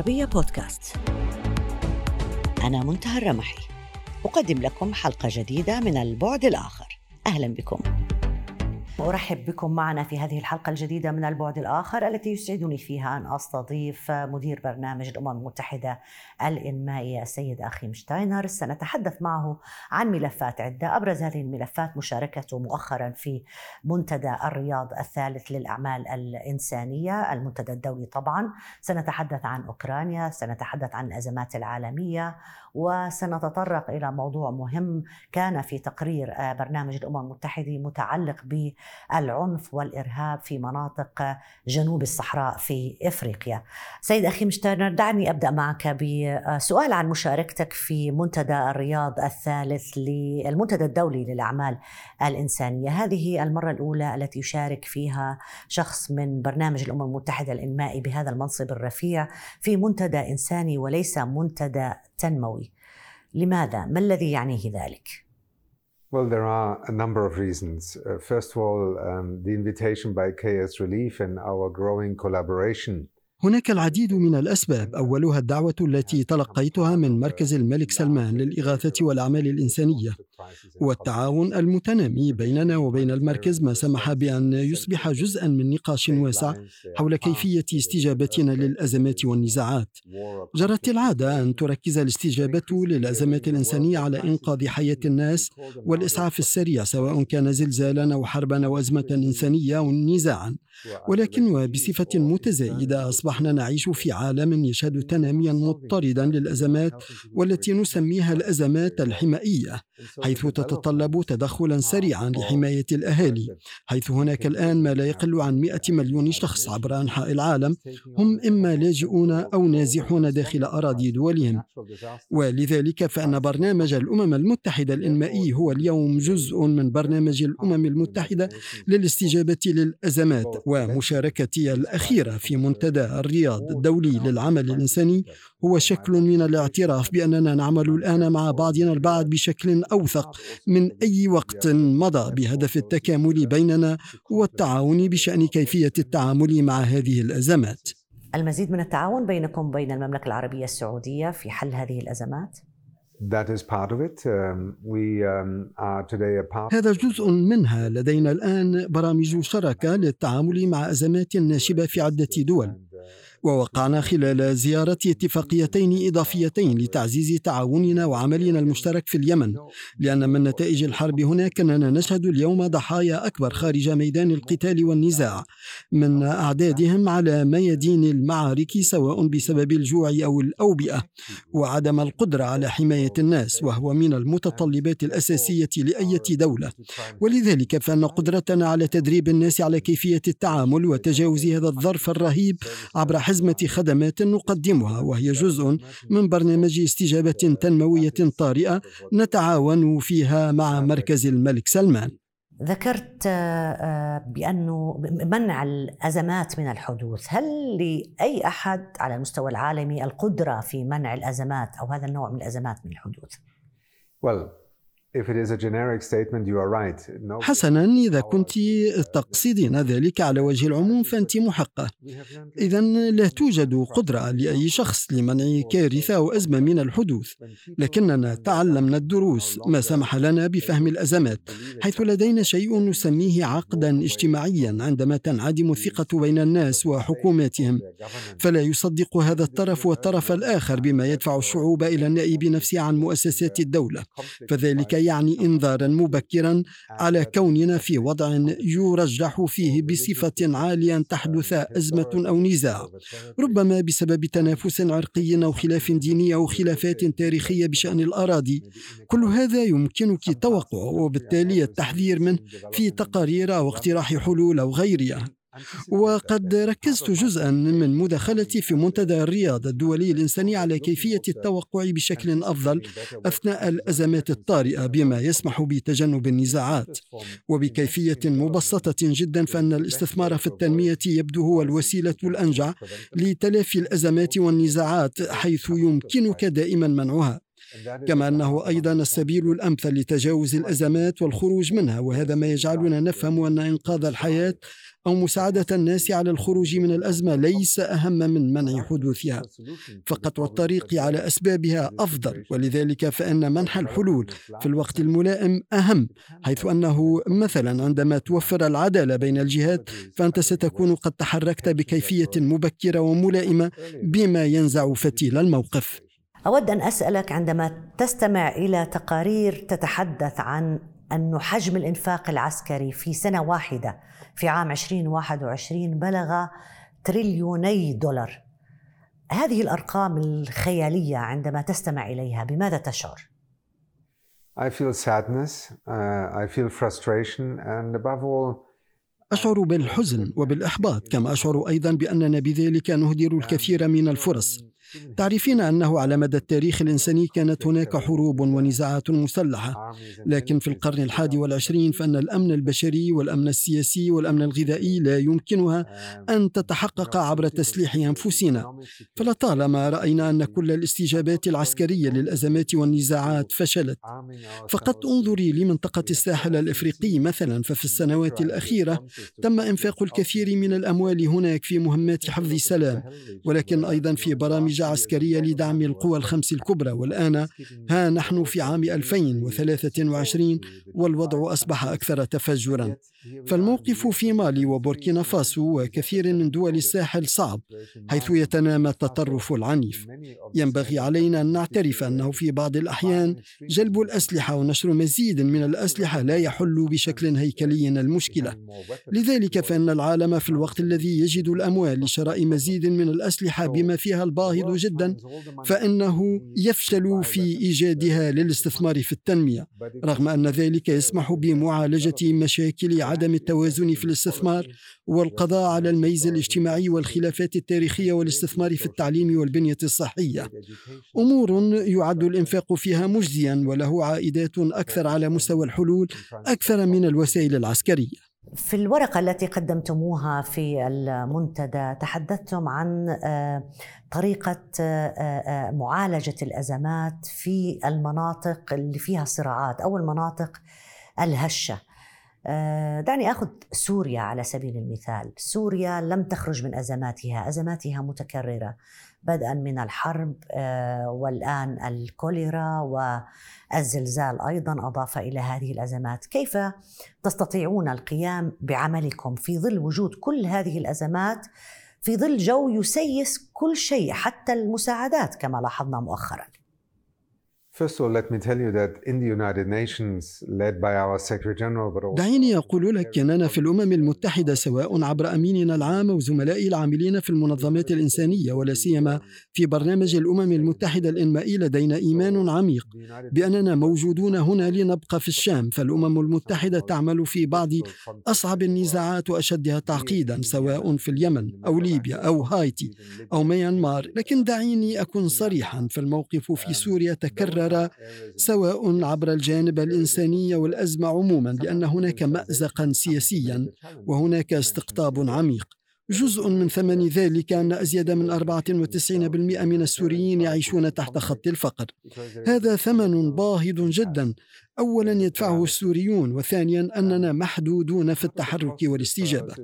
العربية بودكاست. أنا منتهى الرمحي. أقدم لكم حلقة جديدة من البعد الآخر. أهلا بكم. أرحب بكم معنا في هذه الحلقة الجديدة من البعد الآخر التي يسعدني فيها أن أستضيف مدير برنامج الأمم المتحدة الإنمائي السيد أخيم شتاينر. سنتحدث معه عن ملفات عدة أبرز هذه الملفات مشاركته مؤخرا في منتدى الرياض الثالث للأعمال الإنسانية المنتدى الدولي طبعا. سنتحدث عن أوكرانيا سنتحدث عن الأزمات العالمية وسنتطرق إلى موضوع مهم كان في تقرير برنامج الأمم المتحدة متعلق ب العنف والإرهاب في مناطق جنوب الصحراء في إفريقيا. سيد أخي مشترنر دعني أبدأ معك بسؤال عن مشاركتك في منتدى الرياض الثالث للمنتدى الدولي للأعمال الإنسانية، هذه المرة الأولى التي يشارك فيها شخص من برنامج الأمم المتحدة الإنمائي بهذا المنصب الرفيع في منتدى إنساني وليس منتدى تنموي. لماذا؟ ما الذي يعنيه ذلك؟ Well, there are a number of reasons. Uh, first of all, um, the invitation by KS Relief and our growing collaboration هناك العديد من الأسباب. أولها الدعوة التي تلقيتها من مركز الملك سلمان للإغاثة والأعمال الإنسانية والتعاون المتنامي بيننا وبين المركز. ما سمح بأن يصبح جزءا من نقاش واسع حول كيفية استجابتنا للأزمات والنزاعات. جرت العادة أن تركز الاستجابة للأزمات الإنسانية على إنقاذ حياة الناس والإسعاف السريع سواء كان زلزالا أو حربا أو أزمة إنسانية أو نزاعا. ولكن وبصفة متزايدة أصبحنا نعيش في عالم يشهد تناميا مضطردا للأزمات والتي نسميها الأزمات الحمائية حيث تتطلب تدخلا سريعا لحماية الأهالي حيث هناك الآن ما لا يقل عن 100 مليون شخص عبر أنحاء العالم هم إما لاجئون أو نازحون داخل أراضي دولهم. ولذلك فإن برنامج الأمم المتحدة الإنمائي هو اليوم جزء من برنامج الأمم المتحدة للاستجابة للأزمات ومشاركتي الأخيرة في منتدى الرياض الدولي للعمل الإنساني هو شكل من الاعتراف بأننا نعمل الآن مع بعضنا البعض بشكل أوثق من أي وقت مضى بهدف التكامل بيننا والتعاون بشأن كيفية التعامل مع هذه الأزمات. المزيد من التعاون بينكم وبين المملكة العربية السعودية في حل هذه الأزمات؟ Um, um, هذا جزء منها. لدينا الآن برامج شراكة للتعامل مع أزمات ناشبة في عدة دول. ووقعنا خلال زيارة اتفاقيتين إضافيتين لتعزيز تعاوننا وعملنا المشترك في اليمن لأن من نتائج الحرب هناك أننا نشهد اليوم ضحايا أكبر خارج ميدان القتال والنزاع من أعدادهم على ميادين المعارك سواء بسبب الجوع أو الأوبئة وعدم القدرة على حماية الناس وهو من المتطلبات الأساسية لأي دولة. ولذلك فإن قدرتنا على تدريب الناس على كيفية التعامل وتجاوز هذا الظرف الرهيب عبر حزمة خدمات نقدمها وهي جزء من برنامج استجابة تنموية طارئة نتعاون فيها مع مركز الملك سلمان ذكرت بأنه منع الأزمات من الحدوث هل لأي أحد على المستوى العالمي القدرة في منع الأزمات أو هذا النوع من الأزمات من الحدوث؟ Well, حسنا إذا كنت تقصدين ذلك على وجه العموم فأنت محقة. إذا لا توجد قدرة لأي شخص لمنع كارثة أو أزمة من الحدوث. لكننا تعلمنا الدروس ما سمح لنا بفهم الأزمات حيث لدينا شيء نسميه عقدا اجتماعيا عندما تنعدم الثقة بين الناس وحكوماتهم. فلا يصدق هذا الطرف والطرف الآخر بما يدفع الشعوب إلى النائب نفسه عن مؤسسات الدولة. فذلك يعني إنذارا مبكرا على كوننا في وضع يرجح فيه بصفة عالية ان تحدث أزمة أو نزاع. ربما بسبب تنافس عرقي أو خلاف ديني أو خلافات تاريخية بشأن الأراضي. كل هذا يمكنك توقعه وبالتالي التحذير منه في تقارير أو اقتراح حلول أو غيرها. وقد ركزت جزءا من مداخلتي في منتدى الرياض الدولي الإنساني على كيفية التوقع بشكل أفضل أثناء الأزمات الطارئة بما يسمح بتجنب النزاعات وبكيفية مبسطة جدا فإن الاستثمار في التنمية يبدو هو الوسيلة الأنجع لتلافي الأزمات والنزاعات حيث يمكنك دائما منعها كما أنه أيضا السبيل الأمثل لتجاوز الأزمات والخروج منها وهذا ما يجعلنا نفهم أن إنقاذ الحياة أو مساعدة الناس على الخروج من الأزمة ليس أهم من منع حدوثها فقط والطريق على أسبابها أفضل ولذلك فإن منح الحلول في الوقت الملائم أهم حيث أنه مثلا عندما توفر العدالة بين الجهات فأنت ستكون قد تحركت بكيفية مبكرة وملائمة بما ينزع فتيل الموقف. أود أن أسألك عندما تستمع إلى تقارير تتحدث عن أن حجم الإنفاق العسكري في سنة واحدة في عام 2021 بلغ تريليوني دولار هذه الأرقام الخيالية عندما تستمع إليها بماذا تشعر؟ I feel sadness, uh, I feel frustration and above all أشعر بالحزن وبالإحباط كما أشعر أيضا بأننا بذلك نهدر الكثير من الفرص تعرفين أنه على مدى التاريخ الإنساني كانت هناك حروب ونزاعات مسلحة. لكن في القرن الحادي والعشرين فإن الأمن البشري والأمن السياسي والأمن الغذائي لا يمكنها أن تتحقق عبر تسليح أنفسنا. فلطالما رأينا أن كل الاستجابات العسكرية للأزمات والنزاعات فشلت. فقط انظري لمنطقة الساحل الإفريقي مثلا ففي السنوات الأخيرة تم إنفاق الكثير من الأموال هناك في مهمات حفظ السلام ولكن أيضا في برامج عسكرية لدعم القوى الخمس الكبرى. والآن ها نحن في عام 2023 والوضع أصبح أكثر تفجرا. فالموقف في مالي وبوركينا فاسو وكثير من دول الساحل صعب حيث يتنامى التطرف العنيف. ينبغي علينا أن نعترف أنه في بعض الأحيان جلب الأسلحة ونشر مزيد من الأسلحة لا يحل بشكل هيكلي المشكلة. لذلك فإن العالم في الوقت الذي يجد الأموال لشراء مزيد من الأسلحة بما فيها الباهظ جدا فإنه يفشل في إيجادها للاستثمار في التنمية. رغم أن ذلك يسمح بمعالجة مشاكل عدم التوازن في الاستثمار والقضاء على الميز الاجتماعي والخلافات التاريخية والاستثمار في التعليم والبنية الصحية. أمور يعد الإنفاق فيها مجزيا وله عائدات أكثر على مستوى الحلول أكثر من الوسائل العسكرية. في الورقة التي قدمتموها في المنتدى تحدثتم عن آه، طريقة آه، آه، معالجة الأزمات في المناطق اللي فيها صراعات أو المناطق الهشة. دعني أخذ سوريا على سبيل المثال. سوريا لم تخرج من أزماتها. أزماتها متكررة. بدءا من الحرب والآن الكوليرا والزلزال أيضا أضاف إلى هذه الأزمات. كيف تستطيعون القيام بعملكم في ظل وجود كل هذه الأزمات في ظل جو يسيس كل شيء حتى المساعدات كما لاحظنا مؤخرا؟ دعيني أقول لك أننا في الأمم المتحدة سواء عبر أميننا العام أو زملائي العاملين في المنظمات الإنسانية ولا سيما في برنامج الأمم المتحدة الإنمائي لدينا إيمان عميق بأننا موجودون هنا لنبقى في الشام. فالأمم المتحدة تعمل في بعض أصعب النزاعات وأشدها تعقيدا سواء في اليمن أو ليبيا أو هايتي أو ميانمار. لكن دعيني أكون صريحا فالموقف في سوريا تكرر ترى سواء عبر الجانب الإنساني والأزمة عموما لأن هناك مأزقا سياسيا وهناك استقطاب عميق. جزء من ثمن ذلك أن أزيد من 94% من السوريين يعيشون تحت خط الفقر. هذا ثمن باهظ جدا. اولا يدفعه السوريون وثانيا اننا محدودون في التحرك والاستجابه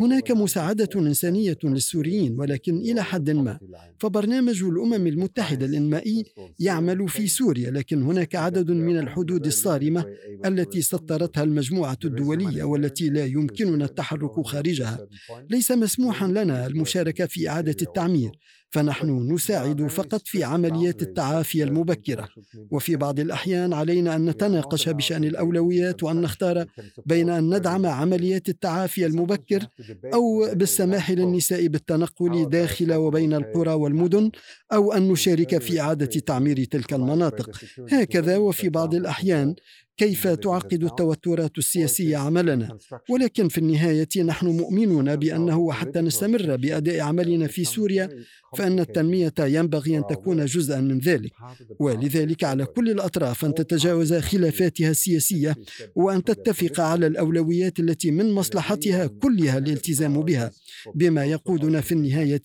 هناك مساعده انسانيه للسوريين ولكن إلى حد ما فبرنامج الامم المتحده الانمائي يعمل في سوريا لكن هناك عدد من الحدود الصارمه التي سطرتها المجموعه الدوليه والتي لا يمكننا التحرك خارجها ليس مسموحا لنا المشاركه في اعاده التعمير فنحن نساعد فقط في عمليات التعافي المبكرة. وفي بعض الأحيان علينا أن نتناقش بشأن الأولويات وأن نختار بين أن ندعم عمليات التعافي المبكر أو بالسماح للنساء بالتنقل داخل وبين القرى والمدن أو أن نشارك في إعادة تعمير تلك المناطق. هكذا وفي بعض الأحيان كيف تعقد التوترات السياسية عملنا؟ ولكن في النهاية نحن مؤمنون بأنه وحتى نستمر بأداء عملنا في سوريا فإن التنمية ينبغي أن تكون جزءا من ذلك. ولذلك على كل الأطراف أن تتجاوز خلافاتها السياسية وأن تتفق على الأولويات التي من مصلحتها كلها الالتزام بها بما يقودنا في النهاية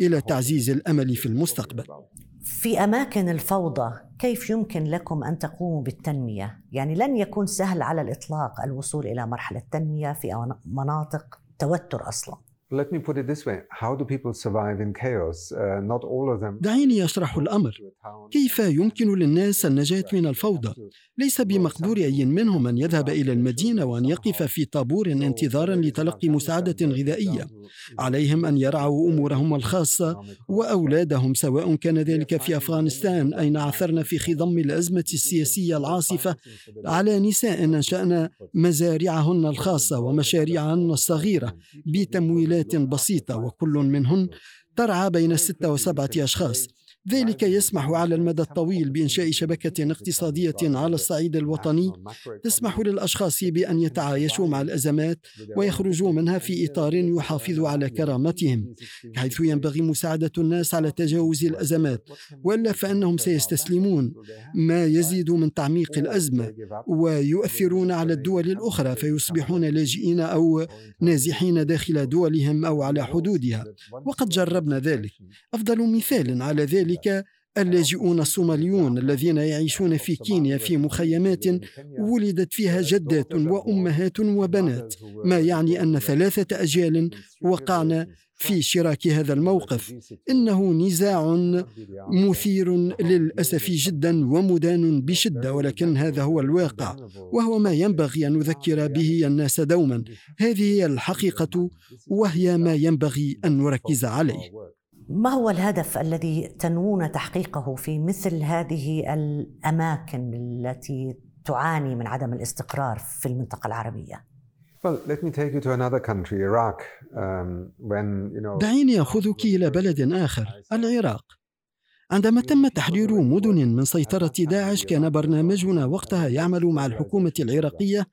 إلى تعزيز الأمل في المستقبل. في أماكن الفوضى كيف يمكن لكم أن تقوموا بالتنمية؟ يعني لن يكون سهل على الإطلاق الوصول إلى مرحلة تنمية في مناطق توتر أصلا. Let me put it this way. How do people survive in chaos? Uh, not all of them. دعيني أشرح الأمر. كيف يمكن للناس النجاة من الفوضى؟ ليس بمقدور أي منهم أن يذهب إلى المدينة وأن يقف في طابور انتظارا لتلقي مساعدة غذائية. عليهم أن يرعوا أمورهم الخاصة وأولادهم سواء كان ذلك في أفغانستان أين عثرنا في خضم الأزمة السياسية العاصفة على نساء أنشأن مزارعهن الخاصة ومشاريعهن الصغيرة بتمويلات بسيطة وكل منهن ترعى بين ستة وسبعة أشخاص. ذلك يسمح على المدى الطويل بإنشاء شبكة اقتصادية على الصعيد الوطني. تسمح للأشخاص بأن يتعايشوا مع الأزمات ويخرجوا منها في إطار يحافظ على كرامتهم حيث ينبغي مساعدة الناس على تجاوز الأزمات وإلا فإنهم سيستسلمون. ما يزيد من تعميق الأزمة ويؤثرون على الدول الأخرى فيصبحون لاجئين أو نازحين داخل دولهم أو على حدودها. وقد جربنا ذلك. أفضل مثال على ذلك ذلك اللاجئون الصوماليون الذين يعيشون في كينيا في مخيمات ولدت فيها جدات وأمهات وبنات ما يعني أن ثلاثة أجيال وقعنا في شراك هذا الموقف. إنه نزاع مثير للأسف جدا ومدان بشدة ولكن هذا هو الواقع وهو ما ينبغي أن نذكر به الناس دوما. هذه هي الحقيقة وهي ما ينبغي أن نركز عليه. ما هو الهدف الذي تنوون تحقيقه في مثل هذه الأماكن التي تعاني من عدم الاستقرار في المنطقة العربية؟ دعيني أخذك إلى بلد آخر العراق عندما تم تحرير مدن من سيطرة داعش كان برنامجنا وقتها يعمل مع الحكومة العراقية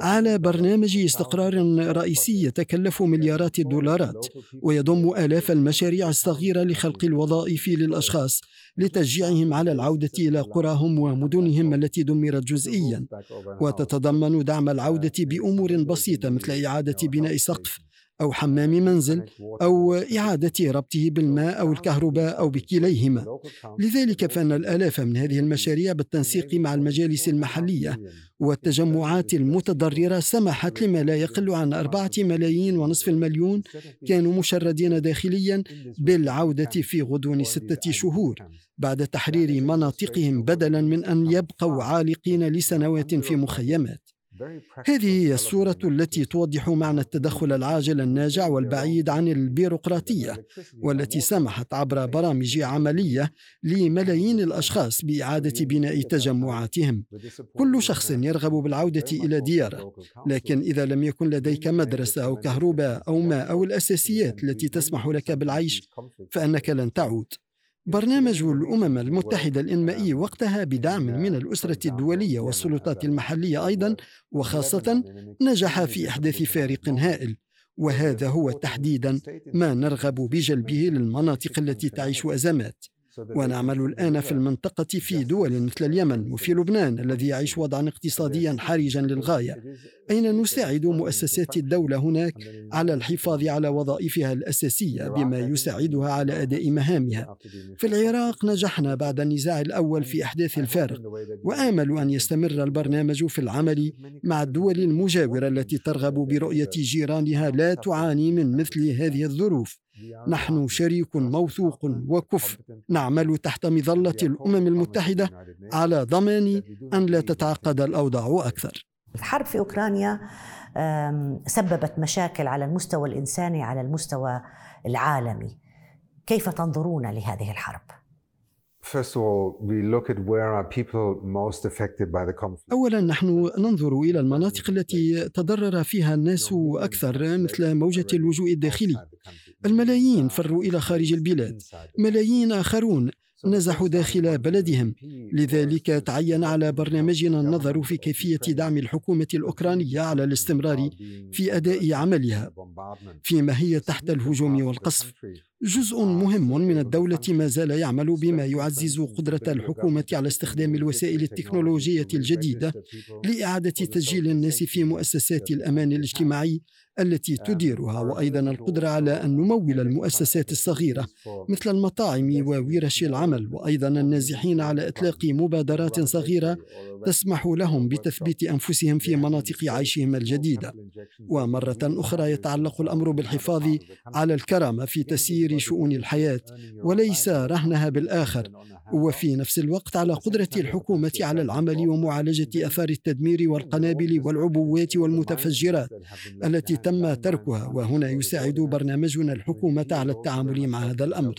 على برنامج استقرار رئيسي يتكلف مليارات الدولارات ويضم آلاف المشاريع الصغيرة لخلق الوظائف للأشخاص لتشجيعهم على العودة إلى قراهم ومدنهم التي دمرت جزئيا. وتتضمن دعم العودة بأمور بسيطة مثل إعادة بناء سقف أو حمام منزل أو إعادة ربطه بالماء أو الكهرباء أو بكليهما. لذلك فإن الآلاف من هذه المشاريع بالتنسيق مع المجالس المحلية والتجمعات المتضررة سمحت لما لا يقل عن أربعة ملايين ونصف المليون كانوا مشردين داخليا بالعودة في غضون ستة شهور بعد تحرير مناطقهم بدلا من أن يبقوا عالقين لسنوات في مخيمات. هذه هي الصورة التي توضح معنى التدخل العاجل الناجع والبعيد عن البيروقراطية والتي سمحت عبر برامج عملية لملايين الأشخاص بإعادة بناء تجمعاتهم. كل شخص يرغب بالعودة إلى دياره لكن إذا لم يكن لديك مدرسة أو كهرباء أو ماء أو الأساسيات التي تسمح لك بالعيش فإنك لن تعود. برنامج الأمم المتحدة الإنمائي وقتها بدعم من الأسرة الدولية والسلطات المحلية أيضا وخاصة نجح في إحداث فارق هائل. وهذا هو تحديدا ما نرغب بجلبه للمناطق التي تعيش أزمات. ونعمل الآن في المنطقة في دول مثل اليمن وفي لبنان الذي يعيش وضعا اقتصاديا حرجا للغاية أين نساعد مؤسسات الدولة هناك على الحفاظ على وظائفها الأساسية بما يساعدها على أداء مهامها في العراق نجحنا بعد النزاع الأول في إحداث الفارق وآمل أن يستمر البرنامج في العمل مع الدول المجاورة التي ترغب برؤية جيرانها لا تعاني من مثل هذه الظروف نحن شريك موثوق وكفء. نعمل تحت مظلة الأمم المتحدة على ضمان أن لا تتعقد الأوضاع أكثر. الحرب في أوكرانيا سببت مشاكل على المستوى الإنساني على المستوى العالمي. كيف تنظرون لهذه الحرب؟ أولا نحن ننظر إلى المناطق التي تضرر فيها الناس أكثر مثل موجة اللجوء الداخلي. الملايين فروا إلى خارج البلاد. ملايين آخرون نزحوا داخل بلدهم. لذلك تعين على برنامجنا النظر في كيفية دعم الحكومة الأوكرانية على الاستمرار في أداء عملها فيما هي تحت الهجوم والقصف. جزء مهم من الدولة ما زال يعمل بما يعزز قدرة الحكومة على استخدام الوسائل التكنولوجية الجديدة لإعادة تسجيل الناس في مؤسسات الأمان الاجتماعي التي تديرها وأيضا القدرة على أن نمول المؤسسات الصغيرة مثل المطاعم وورش العمل وأيضا النازحين على إطلاق مبادرات صغيرة تسمح لهم بتثبيت أنفسهم في مناطق عيشهم الجديدة. ومرة أخرى يتعلق الأمر بالحفاظ على الكرامة في تسيير شؤون الحياة وليس رهنها بالآخر. وفي نفس الوقت على قدرة الحكومة على العمل ومعالجة أثار التدمير والقنابل والعبوات والمتفجرات التي تم تركها. وهنا يساعد برنامجنا الحكومة على التعامل مع هذا الأمر.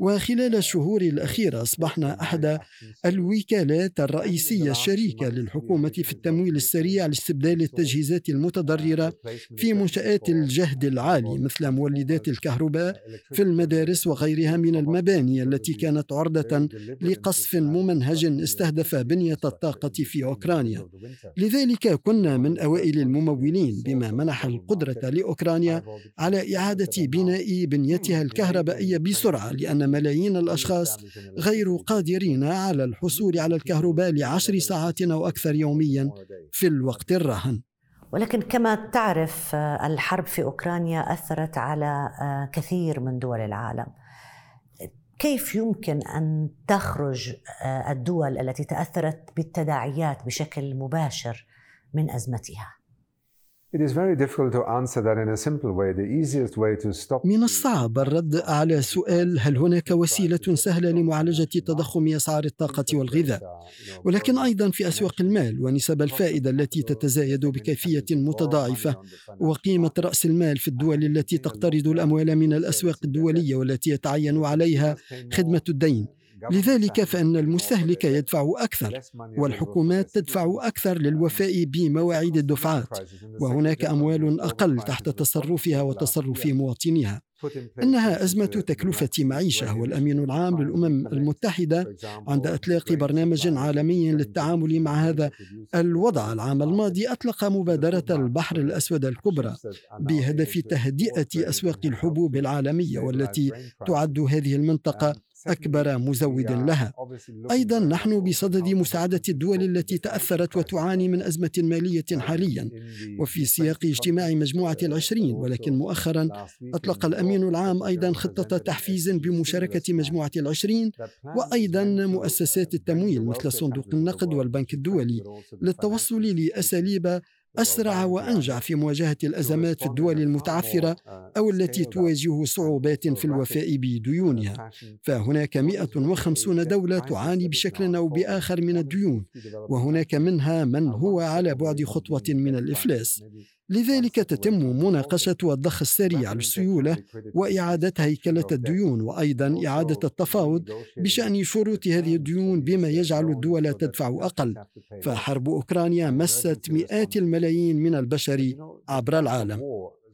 وخلال الشهور الأخيرة أصبحنا أحد الوكالات الرئيسية الشريكة للحكومة في التمويل السريع لاستبدال التجهيزات المتضررة في منشآت الجهد العالي مثل مولدات الكهرباء في المدارس وغيرها من المباني التي كانت عرضة لقصف ممنهج استهدف بنية الطاقة في أوكرانيا. لذلك كنا من أوائل الممولين بما منح القدرة لأوكرانيا على إعادة بناء بنيتها الكهربائية بسرعة لأن ملايين الأشخاص غير قادرين على الحصول على الكهرباء لعشر ساعات أو أكثر يوميا في الوقت الراهن. ولكن كما تعرف الحرب في أوكرانيا أثرت على كثير من دول العالم. كيف يمكن أن تخرج آه، الدول التي تأثرت بالتداعيات بشكل مباشر من أزمتها؟ من الصعب الرد على سؤال هل هناك وسيلة سهلة لمعالجة تضخم أسعار الطاقة والغذاء؟ ولكن أيضا في أسواق المال ونسب الفائدة التي تتزايد بكيفية متضاعفة وقيمة رأس المال في الدول التي تقترض الأموال من الأسواق الدولية والتي يتعين عليها خدمة الدين. لذلك فإن المستهلك يدفع أكثر والحكومات تدفع أكثر للوفاء بمواعيد الدفعات وهناك أموال أقل تحت تصرفها وتصرف مواطنيها إنها أزمة تكلفة معيشة والأمين العام للأمم المتحدة عند إطلاق برنامج عالمي للتعامل مع هذا الوضع العام الماضي أطلق مبادرة البحر الأسود الكبرى بهدف تهدئة أسواق الحبوب العالمية والتي تعد هذه المنطقة أكبر مزود لها. أيضا نحن بصدد مساعدة الدول التي تأثرت وتعاني من أزمة مالية حاليا. وفي سياق اجتماع مجموعة العشرين. ولكن مؤخرا أطلق الأمين العام أيضا خطة تحفيز بمشاركة مجموعة العشرين. وأيضا مؤسسات التمويل مثل صندوق النقد والبنك الدولي للتوصل لأساليب أسرع وأنجع في مواجهة الأزمات في الدول المتعثرة أو التي تواجه صعوبات في الوفاء بديونها. فهناك 150 دولة تعاني بشكل أو بآخر من الديون وهناك منها من هو على بعد خطوة من الإفلاس. لذلك تتم مناقشة الضخ السريع للسيولة وإعادة هيكلة الديون وأيضا إعادة التفاوض بشأن شروط هذه الديون بما يجعل الدول تدفع أقل. فحرب أوكرانيا مست مئات الملايين من البشر عبر العالم.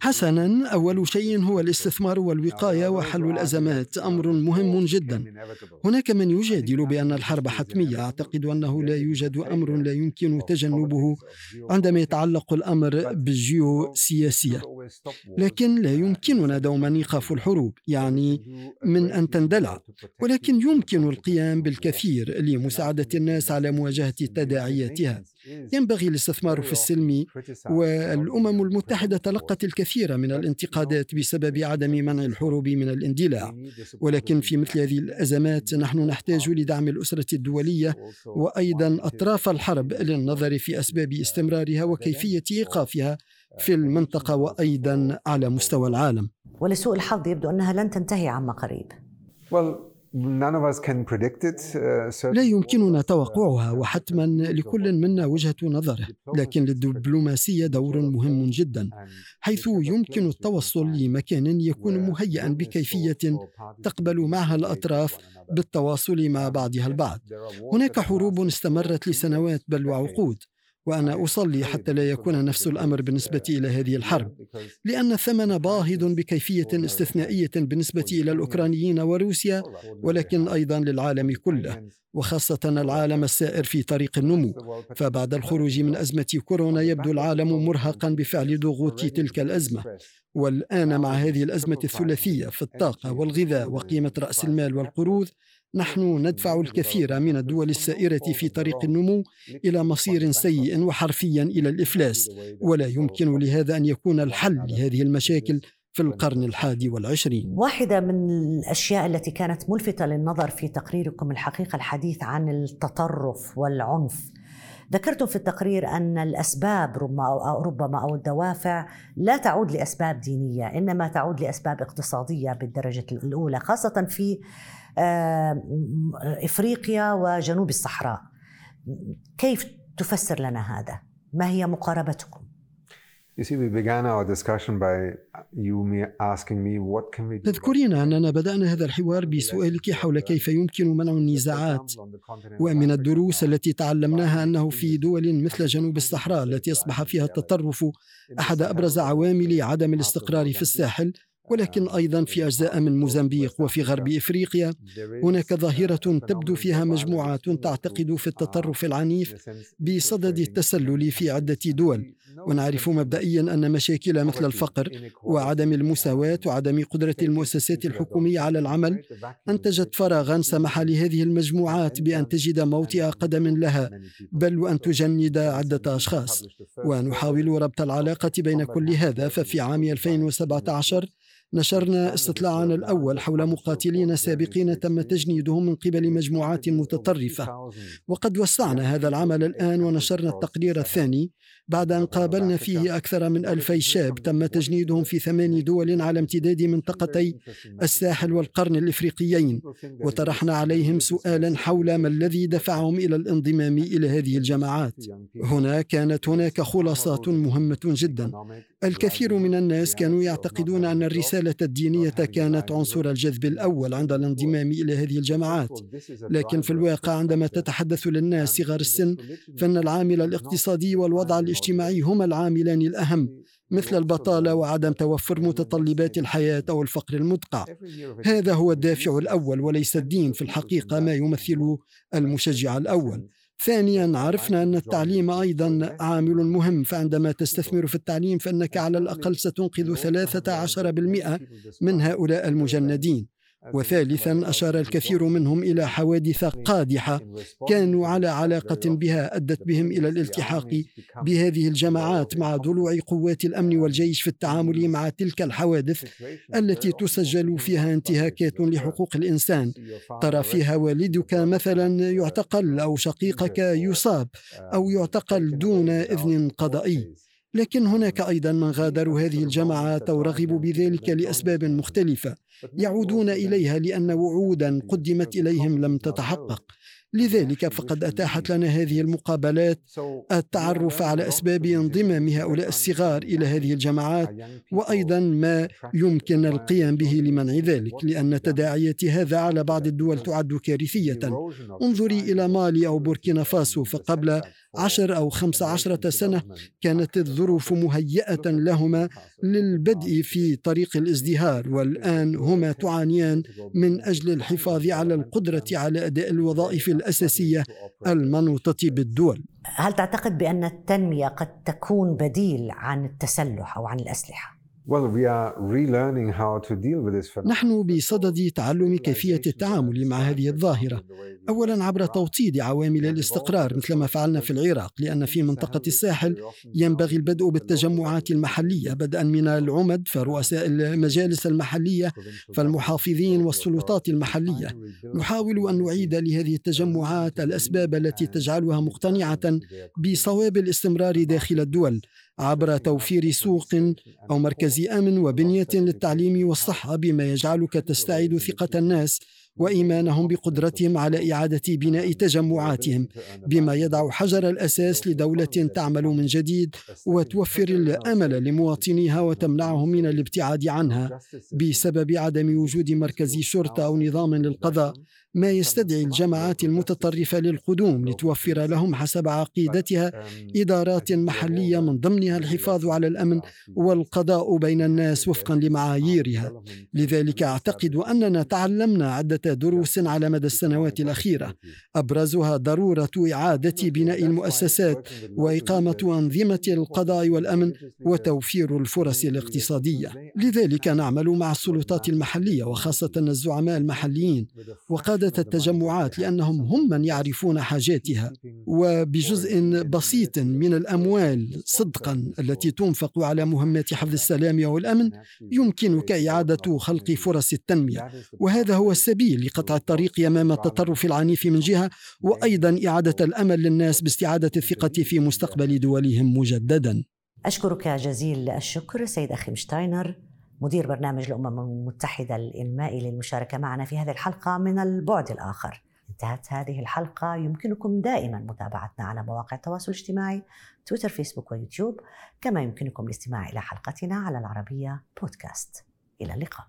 حسنا أول شيء هو الاستثمار والوقاية وحل الأزمات أمر مهم جدا. هناك من يجادل بأن الحرب حتمية. أعتقد أنه لا يوجد أمر لا يمكن تجنبه عندما يتعلق الأمر بالجيوسياسية. لكن لا يمكننا دوما إيقاف الحروب يعني من أن تندلع. ولكن يمكن القيام بالكثير لمساعدة الناس على مواجهة تداعياتها. ينبغي الاستثمار في السلم والأمم المتحدة تلقت الكثير من الانتقادات بسبب عدم منع الحروب من الاندلاع. ولكن في مثل هذه الأزمات نحن نحتاج لدعم الأسرة الدولية وأيضا أطراف الحرب للنظر في أسباب استمرارها وكيفية إيقافها في المنطقة وأيضا على مستوى العالم. ولسوء الحظ يبدو أنها لن تنتهي عما قريب. Well, لا يمكننا توقعها وحتما لكل منا وجهة نظره لكن للدبلوماسية دور مهم جدا حيث يمكن التوصل لمكان يكون مهيئا بكيفية تقبل معها الأطراف بالتواصل مع بعضها البعض. هناك حروب استمرت لسنوات بل وعقود. وأنا أصلي حتى لا يكون نفس الأمر بالنسبة إلى هذه الحرب لأن الثمن باهظ بكيفية استثنائية بالنسبة إلى الأوكرانيين وروسيا ولكن أيضا للعالم كله وخاصة العالم السائر في طريق النمو. فبعد الخروج من أزمة كورونا يبدو العالم مرهقا بفعل ضغوط تلك الأزمة. والآن مع هذه الأزمة الثلاثية في الطاقة والغذاء وقيمة رأس المال والقروض نحن ندفع الكثير من الدول السائرة في طريق النمو إلى مصير سيء وحرفيا إلى الإفلاس. ولا يمكن لهذا أن يكون الحل لهذه المشاكل في القرن الحادي والعشرين. واحدة من الأشياء التي كانت ملفتة للنظر في تقريركم الحقيقة الحديث عن التطرف والعنف. ذكرتم في التقرير أن الأسباب ربما أو الدوافع لا تعود لأسباب دينية إنما تعود لأسباب اقتصادية بالدرجة الأولى خاصة في إفريقيا وجنوب الصحراء. كيف تفسر لنا هذا؟ ما هي مقاربتكم؟ تذكرين أننا بدأنا هذا الحوار بسؤالك حول كيف يمكن منع النزاعات ومن الدروس التي تعلمناها أنه في دول مثل جنوب الصحراء التي أصبح فيها التطرف أحد أبرز عوامل عدم الاستقرار في الساحل. ولكن أيضا في أجزاء من موزمبيق وفي غرب إفريقيا هناك ظاهرة تبدو فيها مجموعات تعتقد في التطرف العنيف بصدد التسلل في عدة دول. ونعرف مبدئيا أن مشاكل مثل الفقر وعدم المساواة وعدم قدرة المؤسسات الحكومية على العمل أنتجت فراغا سمح لهذه المجموعات بأن تجد موطئ قدم لها بل وأن تجند عدة أشخاص. ونحاول ربط العلاقة بين كل هذا ففي عام 2017 نشرنا استطلاعنا الأول حول مقاتلين سابقين تم تجنيدهم من قبل مجموعات متطرفة. وقد وسعنا هذا العمل الآن ونشرنا التقرير الثاني بعد أن قابلنا فيه أكثر من ألفي شاب تم تجنيدهم في ثمان دول على امتداد منطقتي الساحل والقرن الإفريقيين. وطرحنا عليهم سؤالا حول ما الذي دفعهم إلى الانضمام إلى هذه الجماعات. هنا كانت هناك خلاصات مهمة جدا. الكثير من الناس كانوا يعتقدون أن الرسالة الدينية كانت عنصر الجذب الأول عند الانضمام إلى هذه الجماعات. لكن في الواقع عندما تتحدث للناس صغار السن فإن العامل الاقتصادي والوضع الاجتماعي هما العاملان الأهم مثل البطالة وعدم توفر متطلبات الحياة أو الفقر المدقع. هذا هو الدافع الأول وليس الدين في الحقيقة ما يمثل المشجع الأول. ثانيا عرفنا أن التعليم أيضا عامل مهم فعندما تستثمر في التعليم فإنك على الأقل ستنقذ 13% من هؤلاء المجندين. وثالثا أشار الكثير منهم إلى حوادث قادحة كانوا على علاقة بها أدت بهم إلى الالتحاق بهذه الجماعات مع ضلوع قوات الأمن والجيش في التعامل مع تلك الحوادث التي تسجل فيها انتهاكات لحقوق الإنسان. ترى فيها والدك مثلا يعتقل أو شقيقك يصاب أو يعتقل دون إذن قضائي. لكن هناك أيضا من غادروا هذه الجماعات أو رغبوا بذلك لأسباب مختلفة يعودون إليها لأن وعودا قدمت إليهم لم تتحقق. لذلك فقد أتاحت لنا هذه المقابلات التعرف على أسباب انضمام هؤلاء الصغار إلى هذه الجماعات وأيضا ما يمكن القيام به لمنع ذلك لأن تداعيات هذا على بعض الدول تعد كارثية. انظري إلى مالي أو بوركينا فاسو فقبل عشر أو خمس عشرة سنة كانت الظروف مهيئة لهما للبدء في طريق الازدهار والآن هما تعانيان من أجل الحفاظ على القدرة على أداء الوظائف الأساسية المنوطة بالدول هل تعتقد بأن التنمية قد تكون بديل عن التسلح أو عن الأسلحة؟ نحن بصدد تعلم كيفية التعامل مع هذه الظاهرة. أولا عبر توطيد عوامل الاستقرار مثل ما فعلنا في العراق لأن في منطقة الساحل ينبغي البدء بالتجمعات المحلية بدءا من العمد فرؤساء المجالس المحلية فالمحافظين والسلطات المحلية. نحاول أن نعيد لهذه التجمعات الأسباب التي تجعلها مقتنعة بصواب الاستمرار داخل الدول. عبر توفير سوق أو مركز أمن وبنية للتعليم والصحة بما يجعلك تستعيد ثقة الناس وإيمانهم بقدرتهم على إعادة بناء تجمعاتهم بما يضع حجر الأساس لدولة تعمل من جديد وتوفر الأمل لمواطنيها وتمنعهم من الابتعاد عنها بسبب عدم وجود مركز شرطة أو نظام للقضاء. ما يستدعي الجماعات المتطرفة للقدوم لتوفر لهم حسب عقيدتها إدارات محلية من ضمنها الحفاظ على الأمن والقضاء بين الناس وفقا لمعاييرها. لذلك أعتقد أننا تعلمنا عدة دروس على مدى السنوات الأخيرة. أبرزها ضرورة إعادة بناء المؤسسات وإقامة أنظمة القضاء والأمن وتوفير الفرص الاقتصادية. لذلك نعمل مع السلطات المحلية وخاصة الزعماء المحليين. وقادة التجمعات لأنهم هم من يعرفون حاجاتها وبجزء بسيط من الأموال صدقا التي تنفق على مهمات حفظ السلام والأمن يمكنك إعادة خلق فرص التنمية. وهذا هو السبيل لقطع الطريق أمام التطرف العنيف من جهة وأيضا إعادة الأمل للناس باستعادة الثقة في مستقبل دولهم مجددا. أشكرك جزيل الشكر سيد أخيم شتاينر مدير برنامج الأمم المتحدة الإنمائي للمشاركة معنا في هذه الحلقة من البعد الآخر. انتهت هذه الحلقة. يمكنكم دائما متابعتنا على مواقع التواصل الاجتماعي تويتر فيسبوك ويوتيوب. كما يمكنكم الاستماع إلى حلقتنا على العربية بودكاست إلى اللقاء.